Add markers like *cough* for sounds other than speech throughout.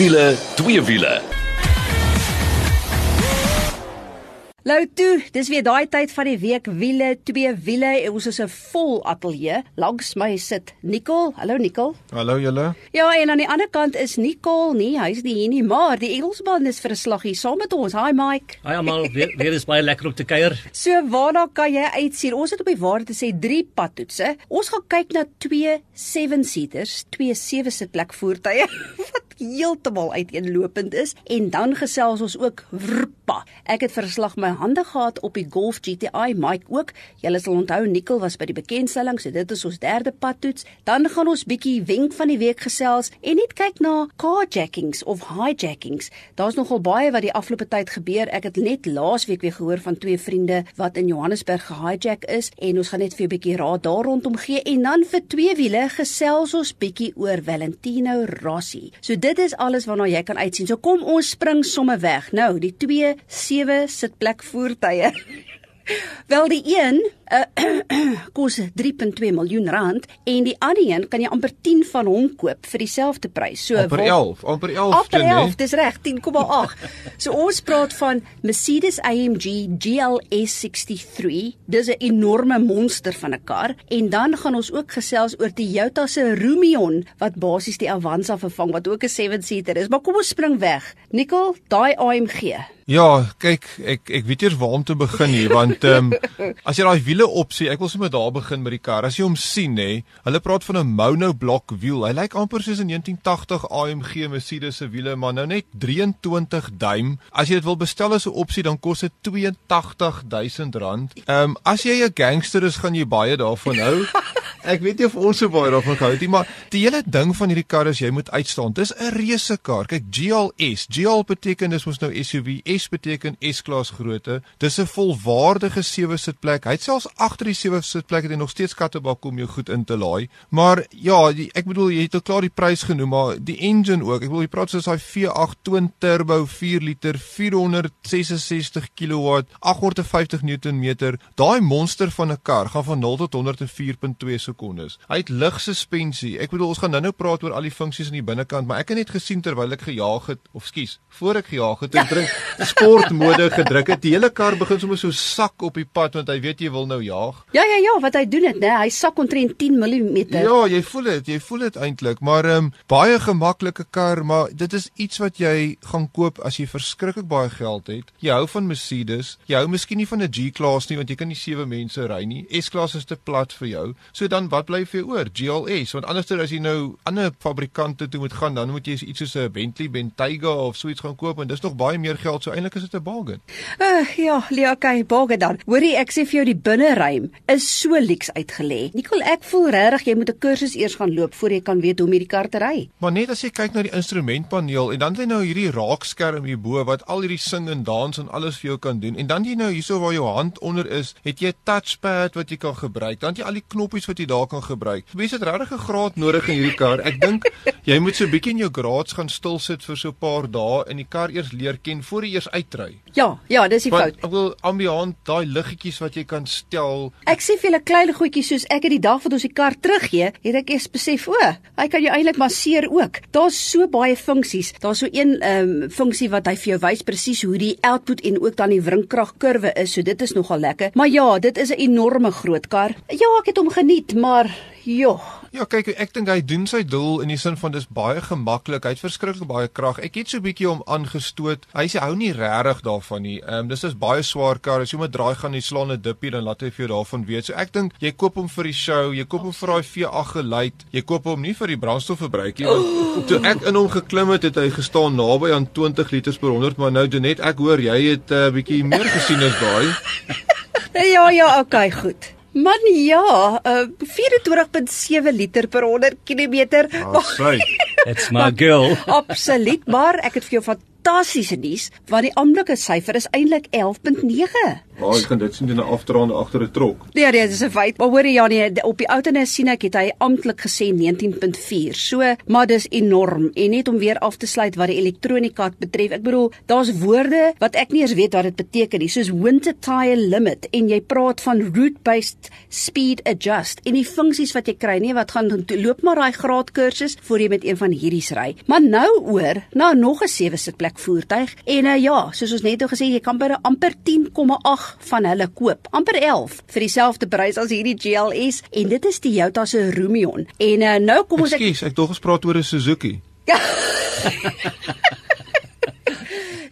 wiele, twee wiele. Lou toe, dis weer daai tyd van die week wiele, twee wiele ons is 'n vol ateljee. Langs my sit Nicole. Hallo Nicole. Hallo julle. Ja, en aan die ander kant is Nicole nie, hy's nie hier nie, maar die Engelsman is vir 'n slaggie saam met ons. Hi Mike. Hi almal, weer, weer is baie lekker om te kuier. So waarna kan jy uitsien? Ons het op die waarde te sê 3 padtoetse. Ons gaan kyk na twee 7-seaters, twee 7-sitplek voertuie *laughs* wat heeltemal uiteenlopend is en dan gesels ons ook wrpa. Ek het verslag my hande gehad op die Golf GTI Mike ook. Julle sal onthou Nicole was by die bekendstelling, so dit is ons derde padtoets. Dan gaan ons bietjie wenk van die week gesels en net kyk na carjackings of hijackings. Daar's nogal baie wat die afgelope tyd gebeur. Ek het net laasweek weer gehoor van twee vriende wat in Johannesburg gehijack is en ons gaan net vir 'n bietjie raad daar rondom gee en dan vir twee wiele gesels ons bietjie oor Valentino Rossi. So dit is alles waarna jy kan uitsien. So kom ons spring somme weg. Nou, die twee sewe sitplek voertuie. *laughs* Wel die een uh, kos 3.2 miljoen rand en die ander een kan jy amper 10 van hom koop vir dieselfde prys. So amper 11, amper 11. Amper 11, dis reg, 10,8. so ons praat van Mercedes AMG GLS 63. Dis 'n enorme monster van 'n kar en dan gaan ons ook gesels oor die Toyota se Rumion wat basies die Avanza vervang wat ook 'n 7-seater is. Maar kom ons spring weg. Nicole, daai AMG. Ja, kyk, ek ek weet eers waar om te begin hier want ehm um, as jy daai wiele opsie, ek wil sommer daar begin met die kar. As jy hom sien nê, hulle praat van 'n monoblok wiel. Hy lyk amper soos 'n 1980 AMG Mercedes se wiele, maar nou net 23 duim. As jy dit wil bestel as 'n opsie, dan kos dit R82000. Ehm um, as jy 'n gangster is, gaan jy baie daarvan hou. *laughs* Ek weet nie of ons so baie daarvan gehou het nie, maar die hele ding van hierdie kar is jy moet uitstaan. Dis 'n reuse kar. Kyk, GLS. GL beteken dis mos nou SUV. S beteken S-klas grootte. Dis 'n volwaardige sewe sitplek. Hy het selfs agter die sewe sitplek het hy nog steeds kattebak om jou goed in te laai. Maar ja, die, ek bedoel jy het al klaar die prys genoem, maar die engine ook. Ek bedoel jy praat soos daai V8 twin turbo 4 liter 466 kW 850 Nm. Daai monster van 'n kar gaan van 0 tot 100 in 4.2 sekondes. Hy het lig suspensie. Ek bedoel ons gaan nou-nou praat oor al die funksies aan die binnekant, maar ek het net gesien terwyl ek gejaag het of skus, voor ek gejaag het en drink *laughs* sportmode gedruk het. Die hele kar begin sommer so sak op die pad want hy weet jy wil nou jaag. Ja ja ja, wat hy doen dit, né? Hy sak omtrent 10 mm. Ja, jy voel dit, jy voel dit eintlik, maar ehm um, baie gemaklike kar, maar dit is iets wat jy gaan koop as jy verskriklik baie geld het. Jy hou van Mercedes, jy hou miskien nie van 'n G-klas nie want jy kan nie sewe mense ry nie. S-klas is te plat vir jou. So dan wat bly vir jou oor? GLS, want anderster as jy nou ander fabrikante toe moet gaan, dan moet jy iets soos 'n Bentley Bentayga of so iets gaan koop en dis nog baie meer geld. So eintlik is dit 'n bargain. Uh, ja, Leo, okay, bargain dan. Hoorie, ek sê vir jou die binneruim is so lieks uitgelê. Nicole, ek voel regtig jy moet 'n kursus eers gaan loop voor jy kan weet hoe om hierdie kar te ry. Maar net as jy kyk na die instrumentpaneel en dan het jy nou hierdie raakskerm hierbo wat al hierdie sing en dans en alles vir jou kan doen. En dan jy nou hierso waar jou hand onder is, het jy 'n touchpad wat jy kan gebruik. Dan het jy al die knoppies wat jy daar kan gebruik. Wees dit regtig 'n graad nodig in hierdie kar. Ek dink *laughs* jy moet so 'n bietjie in jou garage gaan stil sit vir so 'n paar dae en die kar eers leer ken voor jy eers uitry. Ja, ja, dis die fout. Ek wil ambiant daai liggetjies wat jy kan stel. Ek sê vir julle klein goedjies soos ek het die dag wat ons die kar teruggee, het ek eers besef, o, hy kan jou eintlik masseer ook. Daar's so baie funksies. Daar's so een ehm um, funksie wat hy vir jou wys presies hoe die output en ook dan die wringkragkurwe is. So dit is nogal lekker. Maar ja, dit is 'n enorme groot kar. Ja, ek het hom geniet, maar joh Ja, kyk, ek dink hy doen sy doel in die sin van dis baie gemaklik. Hy het verskriklik baie krag. Ek het so 'n bietjie hom aangestoot. Hy sê hou nie regtig daarvan nie. Ehm um, dis is baie swaar kar. As jy moet draai gaan, jy slaan 'n dippie dan laat hy vir jou daarvan weet. So ek dink jy koop hom vir die show, jy koop hom vir daai V8 geluid. Jy koop hom nie vir die brandstofverbruik nie. Want toe ek in hom geklim het, het hy gestaan naby aan 20 liter per 100, maar nou doen net ek hoor jy het 'n uh, bietjie meer gesien as daai. *laughs* ja, ja, okay, goed. Man ja, uh, 24.7 liter per 100 km. *laughs* It's my girl. *laughs* Absoluut, maar ek het vir jou fantastiese nuus, want die amptelike syfer is eintlik 11.9. Maar jy gaan dit sien in 'n afdraande agter 'n trok. Ja, nee, dis 'n feit. Maar hoor jy Janie, op die ouene sien ek het hy amptelik gesê 19.4. So, maar dis enorm. En net om weer af te sluit wat die elektronika betref. Ek bedoel, daar's woorde wat ek nie eens weet wat dit beteken nie, soos winter tire limit en jy praat van route based speed adjust en die funksies wat jy kry, nee, wat gaan loop maar daai graad kursus voor jy met een van hierdies ry. Maar nou oor na nog 'n sewe sitplek voertuig en uh, ja, soos ons net nou gesê, jy kan by 'n amper 10,8 van hulle koop, amper 11 vir dieselfde prys as hierdie GLS en dit is die Toyota se Rumion. En uh, nou kom ons Ekskuus, ek dog ons praat oor 'n Suzuki. Ja, *laughs*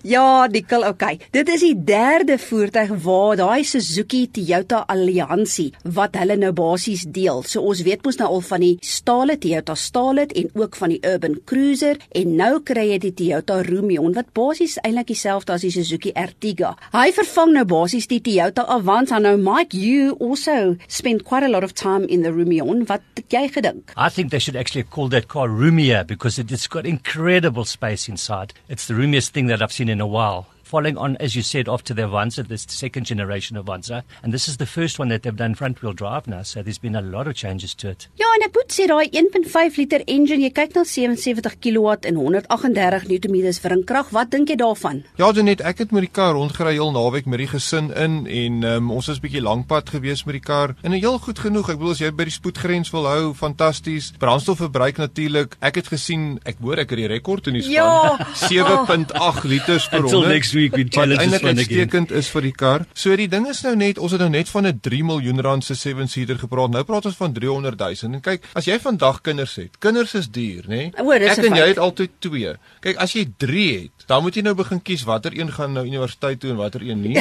Dikkel, okay. Dit is die derde voertuig waar daai Suzuki Toyota alliansie wat hulle nou basies deel. So ons weet mos nou al van die stale Toyota Starlet en ook van die Urban Cruiser en nou kry jy die Toyota Rumion wat basies eintlik dieselfde as die Suzuki Ertiga. Hy vervang nou basies die Toyota Avanza. Nou Mike, you also spend quite a lot of time in the Rumion. Wat het jy gedink? I think they should actually call that car Rumia because it, it's got incredible space inside. It's the roomiest thing that I've seen in a while. Following on, as you said, off to the Avanza, this second generation Avanza. And this is the first one that they've done front wheel drive now. So there's been a lot of changes to it. Ja, en ek moet sê daai 1.5 liter engine, jy kyk na 77 kW en 138 Nm vir 'n krag. Wat dink jy daarvan? Ja, Janet, ek het met die kar rondgery heel naweek met die gesin in en um, ons is bietjie lankpad gewees met die kar. En heel goed genoeg. Ek bedoel as jy by die spoedgrens wil hou, fantasties. Brandstofverbruik natuurlik. Ek het gesien, ek hoor ek het die rekord in die span. Ja. 7.8 liters per 100. Until next week, we Wat challenge this eintlik one again. uitstekend is vir die kar. So die ding is nou net, ons het nou net van 'n 3 miljoen rand se 7-seater gepraat. Nou praat ons van 300 000. En kyk, as jy vandag kinders het, kinders is duur, nê? O, dis Ek en jy het altyd 2. Kyk, as jy 3 het, dan moet jy nou begin kies watter een gaan nou universiteit toe en watter een nie.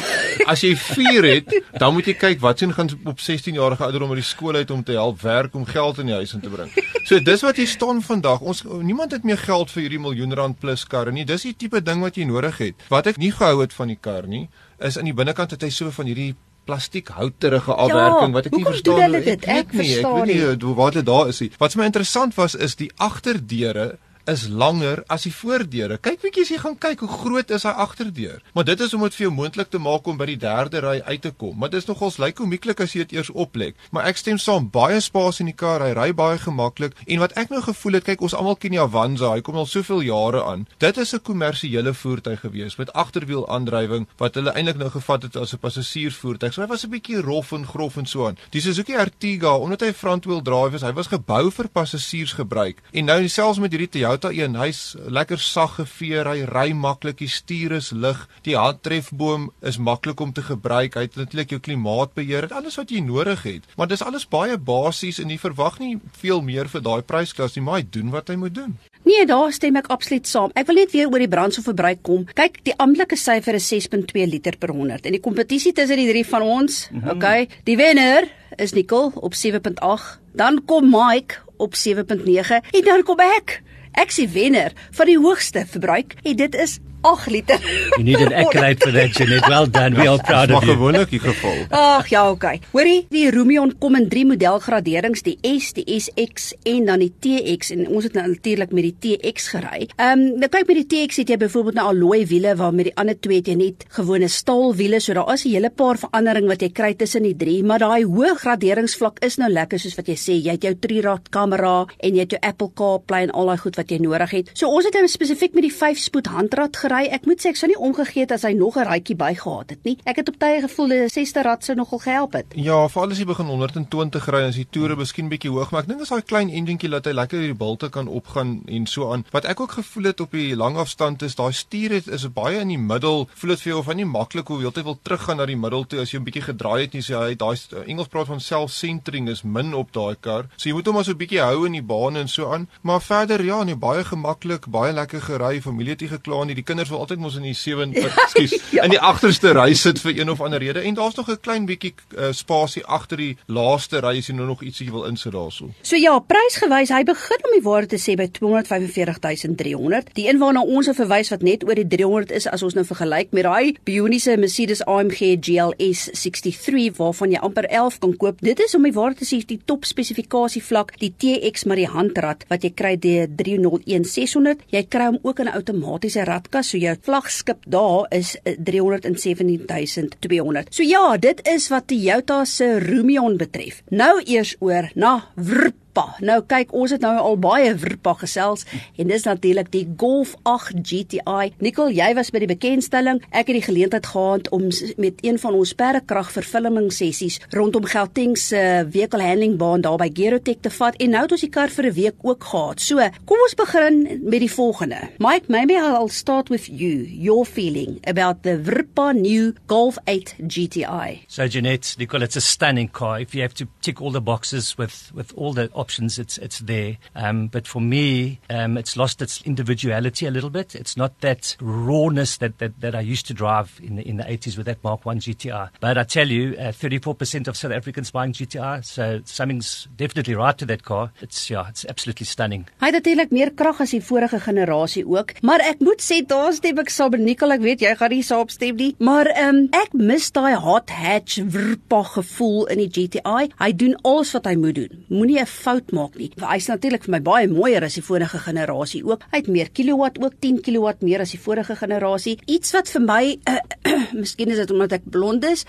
As jy 4 het, dan moet jy kyk wat een gaan op 16 jarige ouderdom uit die skool uit om te help werk om geld in die huis in te bring. So dis wat jy staan vandag. Ons niemand het meer geld vir hierdie miljoen rand plus karre nie. Dis die tipe ding wat jy nodig het. Wat ek nie gehou het van die kar nie, is aan die binnekant het hy so van hierdie plastiek houterige afwerking wat ek nie verstaan nie. dit? Ek weet nie, ek verstaan weet nie hoe wat dit daar is nie. Wat vir my interessant was is die agterdeure is langer as die voordeure. Kyk bietjie as jy gaan kyk hoe groot is hy agterdeur. Maar dit is om dit vir jou moontlik te maak om by die derde ry uit te kom. Maar dit is nogals lyk komieklik as jy dit eers oplek. Maar ek stem saam, baie spasie in die kar, hy ry baie gemaklik. En wat ek nou gevoel het, kyk ons almal ken die Avanza, hy kom al soveel jare aan. Dit is 'n kommersiële voertuig gewees met agterwiel aandrywing wat hulle eintlik nou gevat het as 'n passasiersvoertuig. So hy was 'n bietjie rof en grof en so aan. Die Suzuki Ertiga, omdat hy front wheel drive is, hy was gebou vir passasiersgebruik. En nou selfs met hierdie Toyota 1, hy's lekker sag geveer, hy ry maklik, die stuur is lig, die handtrefboom is maklik om te gebruik. Hy het natuurlik jou klimaatbeheer, dit alles wat jy nodig het. Maar dis alles baie basies en jy verwag nie veel meer vir daai prysklas nie, maar hy doen wat hy moet doen. Nee, daar stem ek absoluut saam. Ek wil net weer oor die brandstofverbruik kom. Kyk, die amptelike syfer is 6.2 liter per 100 en die kompetisie tussen die drie van ons, mm -hmm. okay, die wenner is Nicole op 7.8, dan kom Mike op 7.9 en dan kom ek. Ek sê wenner van die hoogste verbruik en dit is 8 liter. You need an *laughs* accolade for that, Jeanette. Well done. We are proud Maar of you. gewoonlik die geval. Ag ja, okay. Hoorie, die Rumion kom in 3 modelgraderings, die S, die SX en dan die TX en ons het nou natuurlik met die TX gery. Ehm, um, nou kyk met die TX het jy byvoorbeeld nou alloy wiele waar met die ander twee het jy net gewone staalwiele, so daar is 'n hele paar verandering wat jy kry tussen die drie, maar daai hoë graderingsvlak is nou lekker soos wat jy sê, jy het jou 3-rad kamera en jy het jou Apple CarPlay en al daai goed wat jy nodig het. So ons het nou spesifiek met die 5-spoed handrad gery. Ek moet sê ek sou nie omgegee het as hy nog 'n raadjie bygehad het nie. Ek het op tye gevoel 'n 6de rad sou nogal gehelp het. Ja, veral as jy begin 120 ry en as die toere miskien bietjie hoog, maar ek dink as daai klein enjintjie laat hy lekker die bulte kan opgaan en so aan. Wat ek ook gevoel het op die lang afstand is daai stuur het is baie in die middel. Voel dit vir jou of hy maklik hoe heeltyd wil teruggaan na die middel toe as jy 'n bietjie gedraai het nie. So hy daai Engels praat van self-centering is min op daai kar. So jy moet hom maar so 'n bietjie hou in die baan en so aan. Maar verder ja, nee, baie gemaklik, baie lekker gery. Familie het nie gekla nie. Die kinders wil altyd mos in die 7, *laughs* ekskuus, Ja. in die agterste ry sit vir een of ander rede en daar's nog 'n klein bietjie uh, spasie agter die laaste ry as jy nou nog ietsie wil insit daarso. So ja, prysgewys, hy begin om die waarde te sê by 245300. Die een waarna ons nou verwys wat net oor die 300 is as ons nou vergelyk met daai bioniese Mercedes AMG GLS 63 waarvan jy amper 11 kan koop. Dit is om die waarde te sê die top spesifikasie vlak, die TX maar die handrad wat jy kry die 301 600. Jy kry hom ook in 'n outomatiese radkas so jou vlaggenskap daar is 317200. So ja, dit is wat Toyota se Rumion betref. Nou eers oor na Vrp Vrpa. Nou kyk, ons het nou al baie Vrpa gesels en dis natuurlik die Golf 8 GTI. Nicole, jy was by die bekendstelling. Ek het die geleentheid gehad om met een van ons perdekrag vervulling sessies rondom Gauteng se vehicle handling baan daar by Gerotech te vat en nou het ons die kar vir 'n week ook gehad. So, kom ons begin met die volgende. Mike, maybe I'll start with you. Your feeling about the Vrpa new Golf 8 GTI. So Jeanette, Nicole, it's a stunning car. If you have to tick all the boxes with with all the options, it's it's there. Um, but for me, um, it's lost its individuality a little bit. It's not that rawness that, that, that I used to drive in the in the 80s with that Mark One GTR. But I tell you, uh, 34% of South Africans buying GTR, so something's definitely right to that car. It's yeah, it's absolutely stunning. Hy het natuurlik meer krag as die vorige generasie ook, maar ek moet sê daarstem ek saam met Nicole, ek weet jy gaan nie saamstem nie, maar um, ek mis daai hot hatch vrpa gevoel in die GTI. Hy doen alles wat hy moet doen. Moenie 'n fout maak nie. Hy's natuurlik vir my baie mooier as die vorige generasie ook. Hy het meer kilowatt ook 10 kilowatt meer as die vorige generasie. Iets wat vir my uh, *clears throat* miskien is dit omdat ek blond is,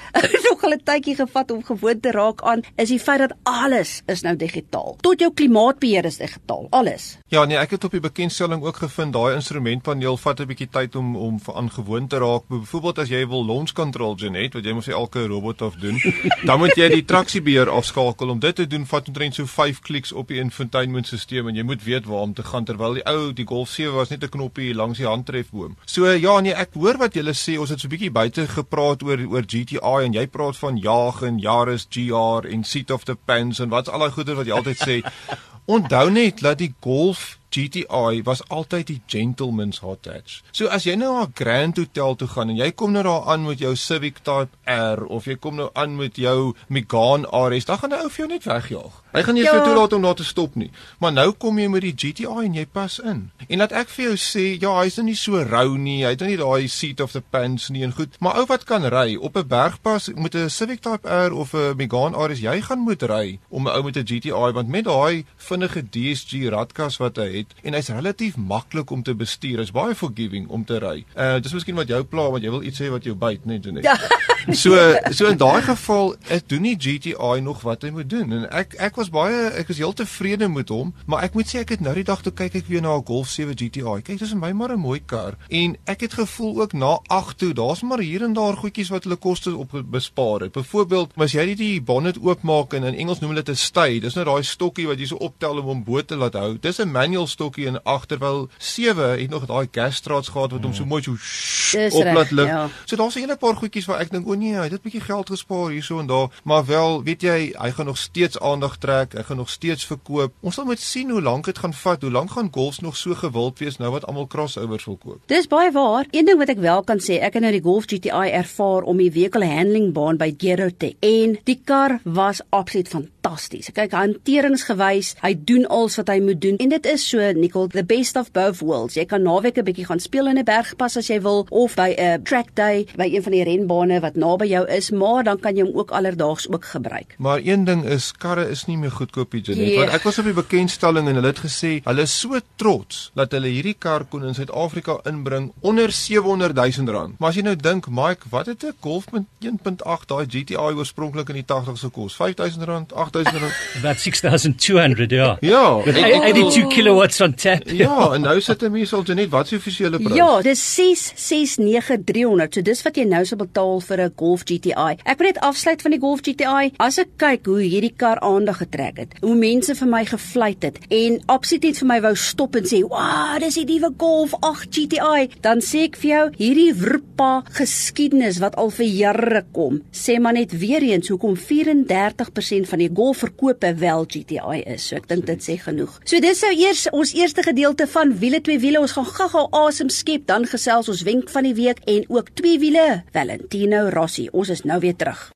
nog 'n tydjie gevat om gewoon te raak aan, is die feit dat alles is nou digitaal. Tot jou klimaatbeheer is digitaal, alles. Ja, nee, ek het op die bekendstelling ook gevind daai instrumentpaneel vat 'n bietjie tyd om om aan gewoon te raak. Byvoorbeeld as jy wil launch control Janet, wat jy mos elke robot of doen, *laughs* dan moet jy die traksiebeheer afskakel. Om dit te doen vat omtrent so 5 kliks op die infotainmentstelsel en jy moet weet waar om te gaan terwyl die ou die Golf 7 was net 'n knoppie langs die handtrefboom. So ja, nee, ek hoor wat julle sê. Ons het so 'n bietjie buite gepraat oor oor GTI en jy praat van Jaag en Yaris GR en Seat of the Pants en wat's al daai goeie wat jy altyd sê. *laughs* Onthou net dat die Golf GTI was altyd die gentleman's hatch. So as jy nou na 'n Grand Hotel toe gaan en jy kom nou daar aan met jou Civic Type R of jy kom nou aan met jou Megane RS, dan gaan hy ou vir jou net wegjaag. Hy gaan nie ja. vir jou toelaat om daar te stop nie. Maar nou kom jy met die GTI en jy pas in. En laat ek vir jou sê, ja, hy's nou nie so rou nie. Hy het nou nie daai seat of the pants nie en goed. Maar ou wat kan ry op 'n bergpas met 'n Civic Type R of 'n Megane RS, jy gaan moet ry om 'n ou met 'n GTI want met daai vinnige DSG radkas wat hy het en hy's relatief maklik om te bestuur. Hy's baie forgiving om te ry. Uh dis miskien wat jou pla want jy wil iets sê wat jou byt, net so net. Ja. *laughs* So so in daai geval, ek doen nie GTI nog wat hy moet doen en ek ek was baie ek is heel tevrede met hom, maar ek moet sê ek het nou die dag toe kyk ek weer na 'n Golf 7 GTI. Kyk, dis vir my maar 'n mooi kar en ek het gevoel ook na 8 toe, daar's maar hier en daar goedjies wat hulle koste op bespaar het. Byvoorbeeld, as jy die bonnet oopmaak en in Engels noem hulle dit 'n stay, dis nou daai stokkie wat jy so optel om hom bo te laat hou. Dis 'n manual stokkie en agterwel 7 het nog daai gas straats gehad wat hom so mooi so op laat lig. Ja. So daar's 'n hele paar goedjies waar ek dink o nee, hy het 'n bietjie geld gespaar hierso en daar, maar wel, weet jy, hy gaan nog steeds aandag trek. Hy gaan nog steeds verkoop. Ons sal moet sien hoe lank dit gaan vat. Hoe lank gaan golfs nog so gewild wees nou wat almal crossovers wil koop? Dis baie waar. Een ding wat ek wel kan sê, ek het nou die Golf GTI ervaar om die vehicle handling baan by Gerotech en die kar was absoluut fantasties. Kyk, hanteringsgewys, hy doen alles wat hy moet doen en dit is so Nicole, the best of both worlds. Jy kan naweek 'n bietjie gaan speel in 'n bergpas as jy wil of by 'n track day by een van die renbane wat naby jou is, maar dan kan jy hom ook alledaags ook gebruik. Maar een ding is karre is nie meer goedkoop nie, Janet. Yeah. Want ek was op die bekendstelling en hulle het gesê hulle is so trots dat hulle hierdie kar kon in Suid-Afrika inbring onder 700 000 rand. Maar as jy nou dink, Mike, wat het 'n Golf 1.8 daai GTI oorspronklik in die 80s gekos? 5000 rand, 8000 rand. About 6200, ja. Ja, met 82 kilowatts on tap. Ja, en nou sit 'n mens al Janet, wat is die offisiële prys? Ja, dis 669300. So dis wat jy nou sal betaal vir 'n Golf GTI. Ek wil net afsluit van die Golf GTI. As ek kyk hoe hierdie kar aandag getrek het, hoe mense vir my gefluit het en absoluut net vir my wou stop en sê, "Wow, dis die nuwe Golf 8 GTI." Dan sê ek vir jou, hierdie Vrpa geskiedenis wat al vir jare kom, sê maar net weer eens hoekom 34% van die Golf verkope wel GTI is. So ek dink dit sê genoeg. So dis sou eers ons eerste gedeelte van wiele twee wiele. Ons gaan gou-gou asem skep, dan gesels ons wenk van die week en ook twee wiele. Valentino Rossi. Ons is nou weer terug.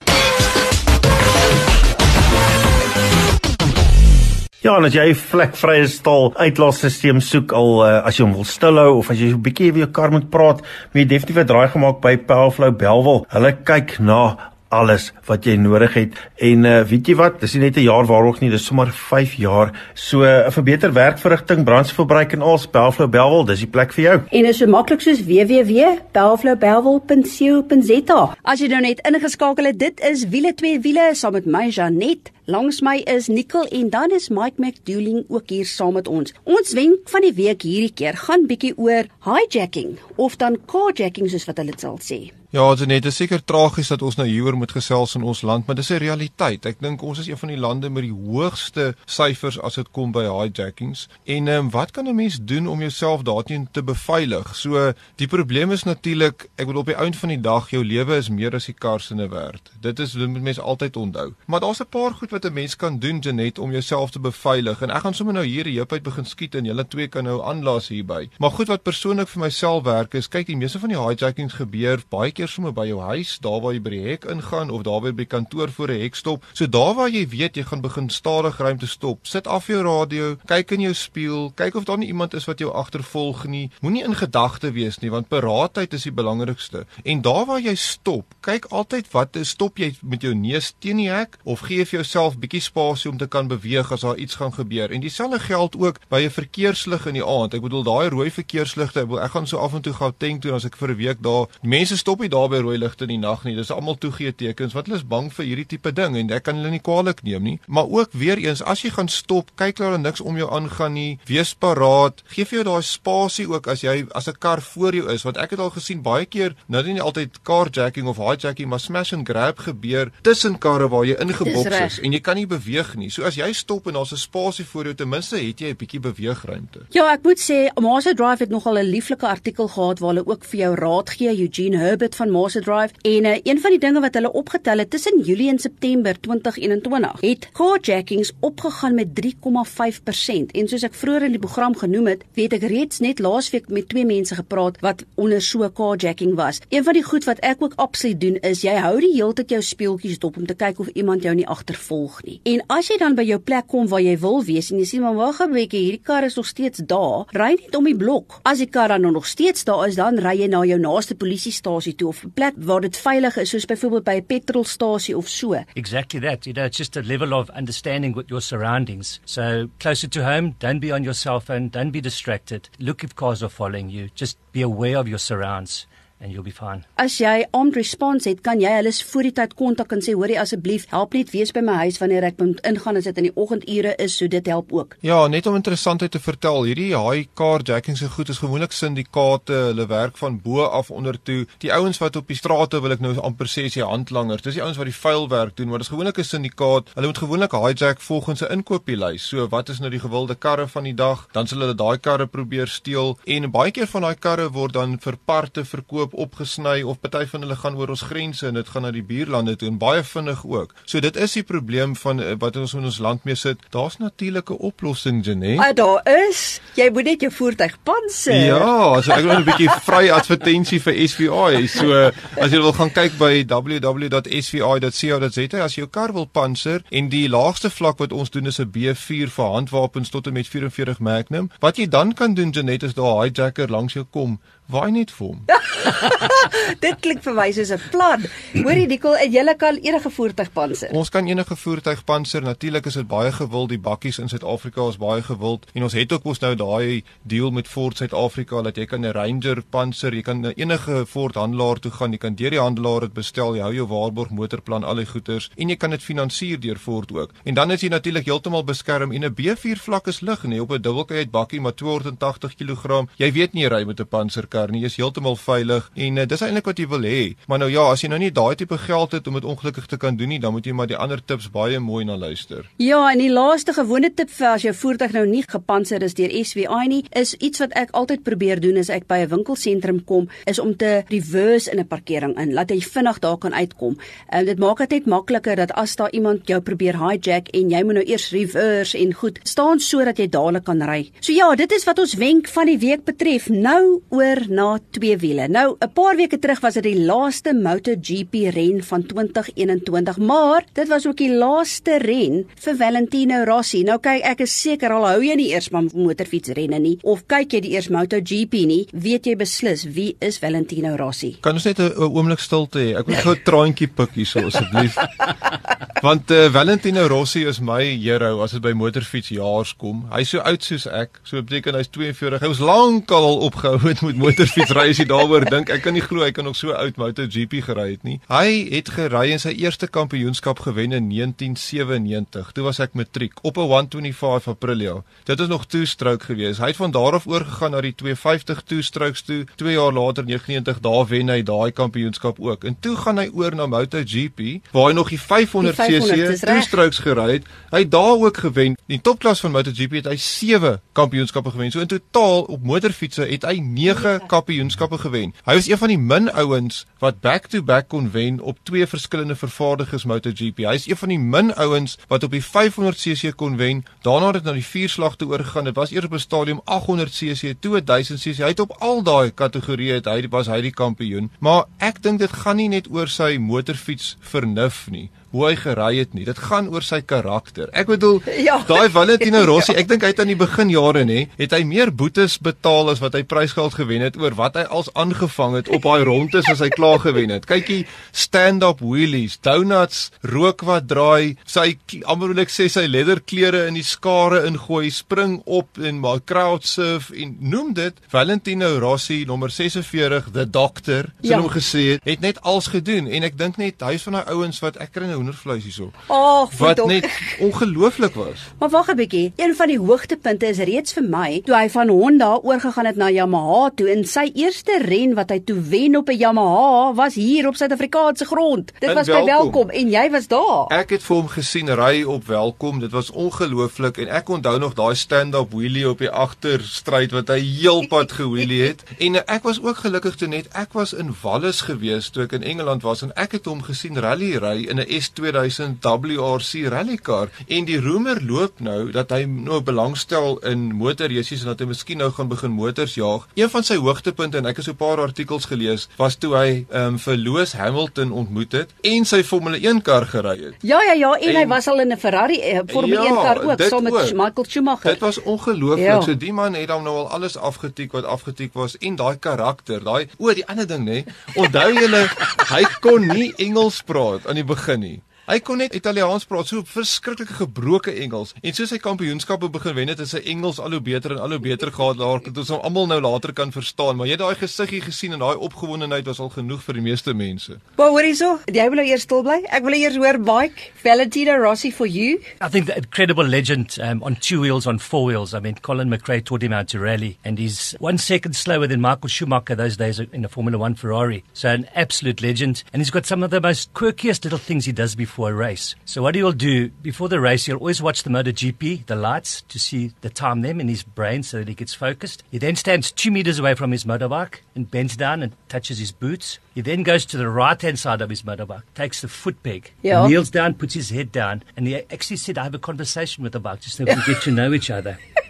Ja, en as jy 'n vlekvrye stal uitlaatstelsel soek al uh, as jy hom wil stilhou of as jy 'n bietjie weer jou kar moet praat, moet jy definitief 'n draai gemaak by Powerflow Belwel. Hulle kyk na alles wat jy nodig het. En uh, weet jy wat, dis nie net 'n jaar waarog nie, dis sommer 5 jaar. So uh, vir beter werkverrigting, brandstofverbruik en alles, Bellflow Bellville, dis die plek vir jou. En is so maklik soos www.bellflowbellville.co.za. As jy nou net ingeskakel het, dit is wiele twee wiele saam met my Janet. Langs my is Nicole en dan is Mike McDooling ook hier saam met ons. Ons wenk van die week hierdie keer gaan bietjie oor hijacking of dan carjacking soos wat hulle dit sal sê. Ja, dit is net seker tragies dat ons nou hieroor moet gesels in ons land, maar dis 'n realiteit. Ek dink ons is een van die lande met die hoogste syfers as dit kom by hijackings. En ehm um, wat kan 'n mens doen om jouself daarteen te beveilig? So die probleem is natuurlik, ek bedoel op die einde van die dag, jou lewe is meer as die kar se werd. Dit is dit moet mense altyd onthou. Maar daar's 'n paar goed wat 'n mens kan doen Janet om jouself te beveilig. En ek gaan sommer nou hier die heup uit begin skiet en julle twee kan nou aanlaas hierby. Maar goed wat persoonlik vir myself werk is, kyk, die meeste van die hijackings gebeur baie keer sommer by jou huis, daar waar jy by die hek ingaan of daar waar by kantoor voor 'n hek stop. So daar waar jy weet jy gaan begin stadig ruimte stop, sit af jou radio, kyk in jou spieël, kyk of daar nie iemand is wat jou agtervolg nie. Moenie in gedagte wees nie, want paraatheid is die belangrikste. En daar waar jy stop, kyk altyd wat stop jy met jou neus teen die hek of gee vir jouself bietjie spasie om te kan beweeg as daar iets gaan gebeur. En dieselfde geld ook by 'n verkeerslig in die aand. Ek bedoel daai rooi verkeersligte, ek, bedoel, ek gaan so af en toe gou tank toe as ek vir 'n week daar. Mense stop nie daar by rooi ligte in die nag nie. Dis almal toegee tekens wat hulle is bang vir hierdie tipe ding en ek kan hulle nie kwaliek neem nie. Maar ook weer eens as jy gaan stop, kyk dat daar niks om jou aangaan nie. Wees paraat. Geef jou daai spasie ook as jy as 'n kar voor jou is want ek het al gesien baie keer nou nie altyd carjacking of hijacking maar smash and grab gebeur tussen karre waar jy ingeboks is en jy kan nie beweeg nie. So as jy stop en daar's 'n spasie voor jou ten minste het jy 'n bietjie beweegruimte. Ja, ek moet sê Masa Drive het nogal 'n lieflike artikel gehad waar hulle ook vir jou raad gee Eugene Herbert van Masa Drive en uh, een van die dinge wat hulle opgetel het tussen Julie en September 2021 het carjackings opgegaan met 3,5% en soos ek vroeër in die program genoem het, weet ek reeds net laasweek met twee mense gepraat wat onder so carjacking was. Een van die goed wat ek ook absoluut doen is jy hou die hele tyd jou speeltjies dop om te kyk of iemand jou nie agtervolg nie. En as jy dan by jou plek kom waar jy wil wees en jy sien maar wag 'n bietjie, hierdie kar is nog steeds daar, ry net om die blok. As die kar dan nog steeds daar is, dan ry jy na jou naaste polisiestasie toe of 'n plek waar dit veilig is soos byvoorbeeld by 'n petrolstasie of so. Exactly that. You know, it's just a level of understanding with your surroundings. So closer to home, don't be on your cell phone, don't be distracted. Look if cars are following you. Just be aware of your surrounds. And you'll be fine. As jy armed response het, kan jy hulle voor die tyd kontak en sê hoorie asseblief help net wees by my huis wanneer ek moet ingaan as dit in die oggendure is, so dit help ook. Ja, net om interessantheid te vertel, hierdie high carjacking se goed is gewoonlik syndikaate, hulle werk van bo af onder toe. Die ouens wat op die strate wil ek nou amper sê is die handlangers. Dis die ouens wat die vuil werk doen, maar dis gewoonlik 'n syndikaat. Hulle moet gewoonlik hijack volgens 'n inkopieslys. So wat is nou die gewilde karre van die dag? Dan sal hulle daai karre probeer steel en baie keer van daai karre word dan vir parte verkoop opgesny of party van hulle gaan oor ons grense en dit gaan na die buurlande toe en baie vinnig ook. So dit is die probleem van eh, wat ons in ons land mee sit. Daar's natuurlike oplossings, Jenet. Ah, daar is. Jy moet net jou voertuig panser. Ja, so ek wil 'n bietjie *laughs* vry advertensie vir SVI. So as jy wil gaan kyk by www.svi.co.za as jy jou kar wil panser en die laagste vlak wat ons doen is 'n B4 vir handwapens tot en met 44 Magnum. Wat jy dan kan doen, Jenet, is daar 'n hijacker langs jou kom Waai net vir hom. *laughs* Dit klink vir my soos 'n plan. Hoorie Dikkel, en jy kan enige voertuig panser. Ons kan enige voertuig panser. Natuurlik is dit baie gewild. Die bakkies in Suid-Afrika is baie gewild. En ons het ook mos nou daai deal met Ford Suid-Afrika dat jy kan 'n Ranger panser, jy kan na enige Ford handelaar toe gaan, jy kan deur die handelaar dit bestel, jy hou jou waarborg motorplan, al die goeders en jy kan dit finansier deur Ford ook. En dan is jy natuurlik heeltemal beskerm en 'n B4 vlak is lig, nee, op 'n dubbelkajuit bakkie maar 280 kg. Jy weet nie jy ry met 'n panser kar nie. Jy is heeltemal veilig en uh, dis eintlik wat jy wil hê. Maar nou ja, as jy nou nie daai tipe geld het om dit ongelukkig te kan doen nie, dan moet jy maar die ander tips baie mooi na luister. Ja, en die laaste gewone tip vir as jou voertuig nou nie gepanser is deur SWI nie, is iets wat ek altyd probeer doen as ek by 'n winkelsentrum kom, is om te reverse in 'n parkering in, laat jy vinnig daar kan uitkom. En dit maak dit net makliker dat as daar iemand jou probeer hijack en jy moet nou eers reverse en goed, staan sodat jy dadelik kan ry. So ja, dit is wat ons wenk van die week betref. Nou oor oor na twee wiele. Nou, 'n paar weke terug was dit die laaste MotoGP ren van 2021, maar dit was ook die laaste ren vir Valentino Rossi. Nou kyk, ek is seker al hou jy nie eers van motorfietsrenne nie of kyk jy die eers MotoGP nie, weet jy beslis wie is Valentino Rossi. Kan ons net 'n oomblik stilte hê? Ek wil gou 'n traantjie pik hierso asseblief. *laughs* Want uh, Valentino Rossi is my hero as dit by motorfietsjaars kom. Hy's so oud soos ek, so beteken hy's 42. Hy was lankal al opgehou het met motorfietsry as jy daaroor dink. Ek kan nie glo hy kan nog so oud MotoGP gery het nie. Hy het gery en sy eerste kampioenskap gewen in 1997. Toe was ek matriek op 'n 125 Aprilia. Dit is nog two-stroke geweest. Hy het van daar af oorgegaan na die 250 two-strokes toe. 2 jaar later 99 daar wen hy daai kampioenskap ook. En toe gaan hy oor na MotoGP waar hy nog die 500 cc two-strokes gery het. Hy het daar ook gewen. In die topklas van MotoGP het hy 7 kampioenskappe gewen. So in totaal op motorfietsse het hy 9 kampioenskappe gewen. Hy was een van die min ouens wat back-to-back -back kon wen op twee verskillende vervaardigers MotoGP. Hy is een van die min ouens wat op die 500 cc kon wen. Daarna het dit na die vierslag toe oorgegaan. Dit was eers op 'n stadium 800 cc, toe 1000 cc. Hy het op al daai kategorieë het hy was hy die kampioen. Maar ek dink dit gaan nie net oor sy motorfiets vernuf nie hoe hy gery het nie. Dit gaan oor sy karakter. Ek bedoel, *laughs* ja. daai Valentino Rossi, ek dink hy het aan die begin jare nê, het hy meer boetes betaal as wat hy prysgeld gewen het oor wat hy als aangevang het op daai rondes as hy klaar gewen het. Kykie, stand-up wheelies, donuts, rook wat draai, sy amper wil ek sê sy lederklere in die skare ingooi, spring op en maar crowd surf en noem dit Valentino Rossi nommer 46, the doctor, so ja. hom gesê het, het net als gedoen en ek dink net hy's van daai ouens wat ek kry nou hoendervleis hierso. Ag, wat ook. net ongelooflik was. Maar wag 'n bietjie. Een van die hoogtepunte is reeds vir my toe hy van Honda oorgegaan het na Yamaha toe en sy eerste ren wat hy toe wen op 'n Yamaha was hier op Suid-Afrikaanse grond. Dit en was welkom. by Welkom en jy was daar. Ek het vir hom gesien ry op Welkom. Dit was ongelooflik en ek onthou nog daai stand-up wheelie op die agterstryd wat hy heelpad *laughs* gewheelie het. En ek was ook gelukkig toe net ek was in Wallis gewees toe ek in Engeland was en ek het hom gesien rally ry in 'n 2000 WRC rallycar en die roemer loop nou dat hy nou belangstel in motorresies en dat hy miskien nou gaan begin motors jaag. Een van sy hoogtepunte en ek het so 'n paar artikels gelees was toe hy um, vir Lewis Hamilton ontmoet het en sy Formule 1 kar gery het. Ja ja ja en, en hy was al in 'n Ferrari uh, Formule ja, 1 kar ook saam met ook. Michael Schumacher. Dit was ongelooflik. Ja. So die man het dan nou al alles afgetik wat afgetik was en daai karakter, daai o, die ander ding nê. Onthou julle hy kon nie Engels praat aan die begin nie. Hy kon net Italiaans praat, so verskriklike gebroke Engels. En soos hy kampioenskappe begin wen het, het sy Engels al hoe beter en al hoe beter gehad daar tot ons hom almal nou later kan verstaan. Maar jy het daai gesiggie gesien en daai opgewondenheid was al genoeg vir die meeste mense. Maar hoor hierso, jy wil nou eers stil bly? Ek wil eers hoor Mike Valentino Rossi for you. I think the incredible legend um, on two wheels on four wheels. I mean Colin McRae taught him how to rally and he's one second slower than Michael Schumacher those days in a Formula 1 Ferrari. So an absolute legend and he's got some of the most quirkiest little things he does before before a race. So what he'll do before the race, he'll always watch the MotoGP, the lights, to see the time them in his brain so that he gets focused. He then stands two meters away from his motorbike and bends down and touches his boots. He then goes to the right hand side of his motorbike, takes the foot peg, yeah. kneels down, puts his head down, and he actually said, I have a conversation with the bike just so we can get to know each other. *laughs*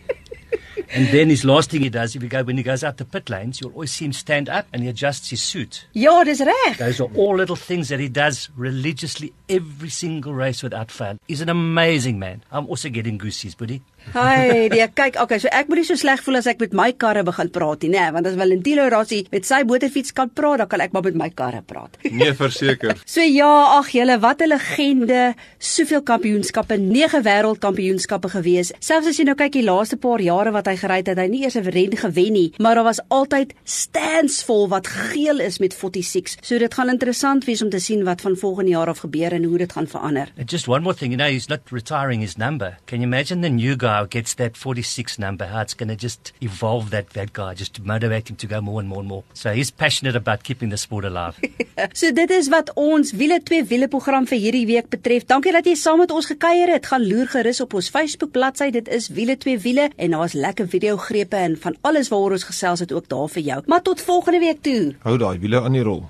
And then his last thing he does, if you go when he goes out the pit lanes, you'll always see him stand up and he adjusts his suit. Ja, dis reg. Those are all little things that he does religiously every single race without fail. He's an amazing man. I'm also getting goosies, buddy. Hi, nee, kyk, okay, so ek moet nie so sleg voel as ek met my karre begin praat nie, nê, want as Valentino Rossi met sy motorfiets kan praat, dan kan ek maar met my karre praat. Nee, verseker. *laughs* so ja, ag julle, wat 'n legende, soveel kampioenskappe, 9 wêreldkampioenskappe gewees. Selfs as jy nou kyk die laaste paar jare wat hy gery het, het hy nie eers 'n ren gewen nie, maar daar was altyd stands vol wat geel is met 46. So dit gaan interessant wees om te sien wat van volgende jaar af gebeur en hoe dit gaan verander. And just one more thing, you know, he's not retiring his number. Can you imagine the new guy guy gets that 46 number, how it's going to just evolve that, that guy, just motivate him to go more and more and more. So he's passionate about keeping the sport alive. *laughs* so dit is wat ons Wiele 2 Wiele program vir hierdie week betref. Dankie dat jy saam met ons gekuier het. Gaan loer gerus op ons Facebook bladsy. Dit is Wiele 2 Wiele en daar's lekker video grepe en van alles waaroor ons gesels het ook daar vir jou. Maar tot volgende week toe. Hou daai wiele aan die rol.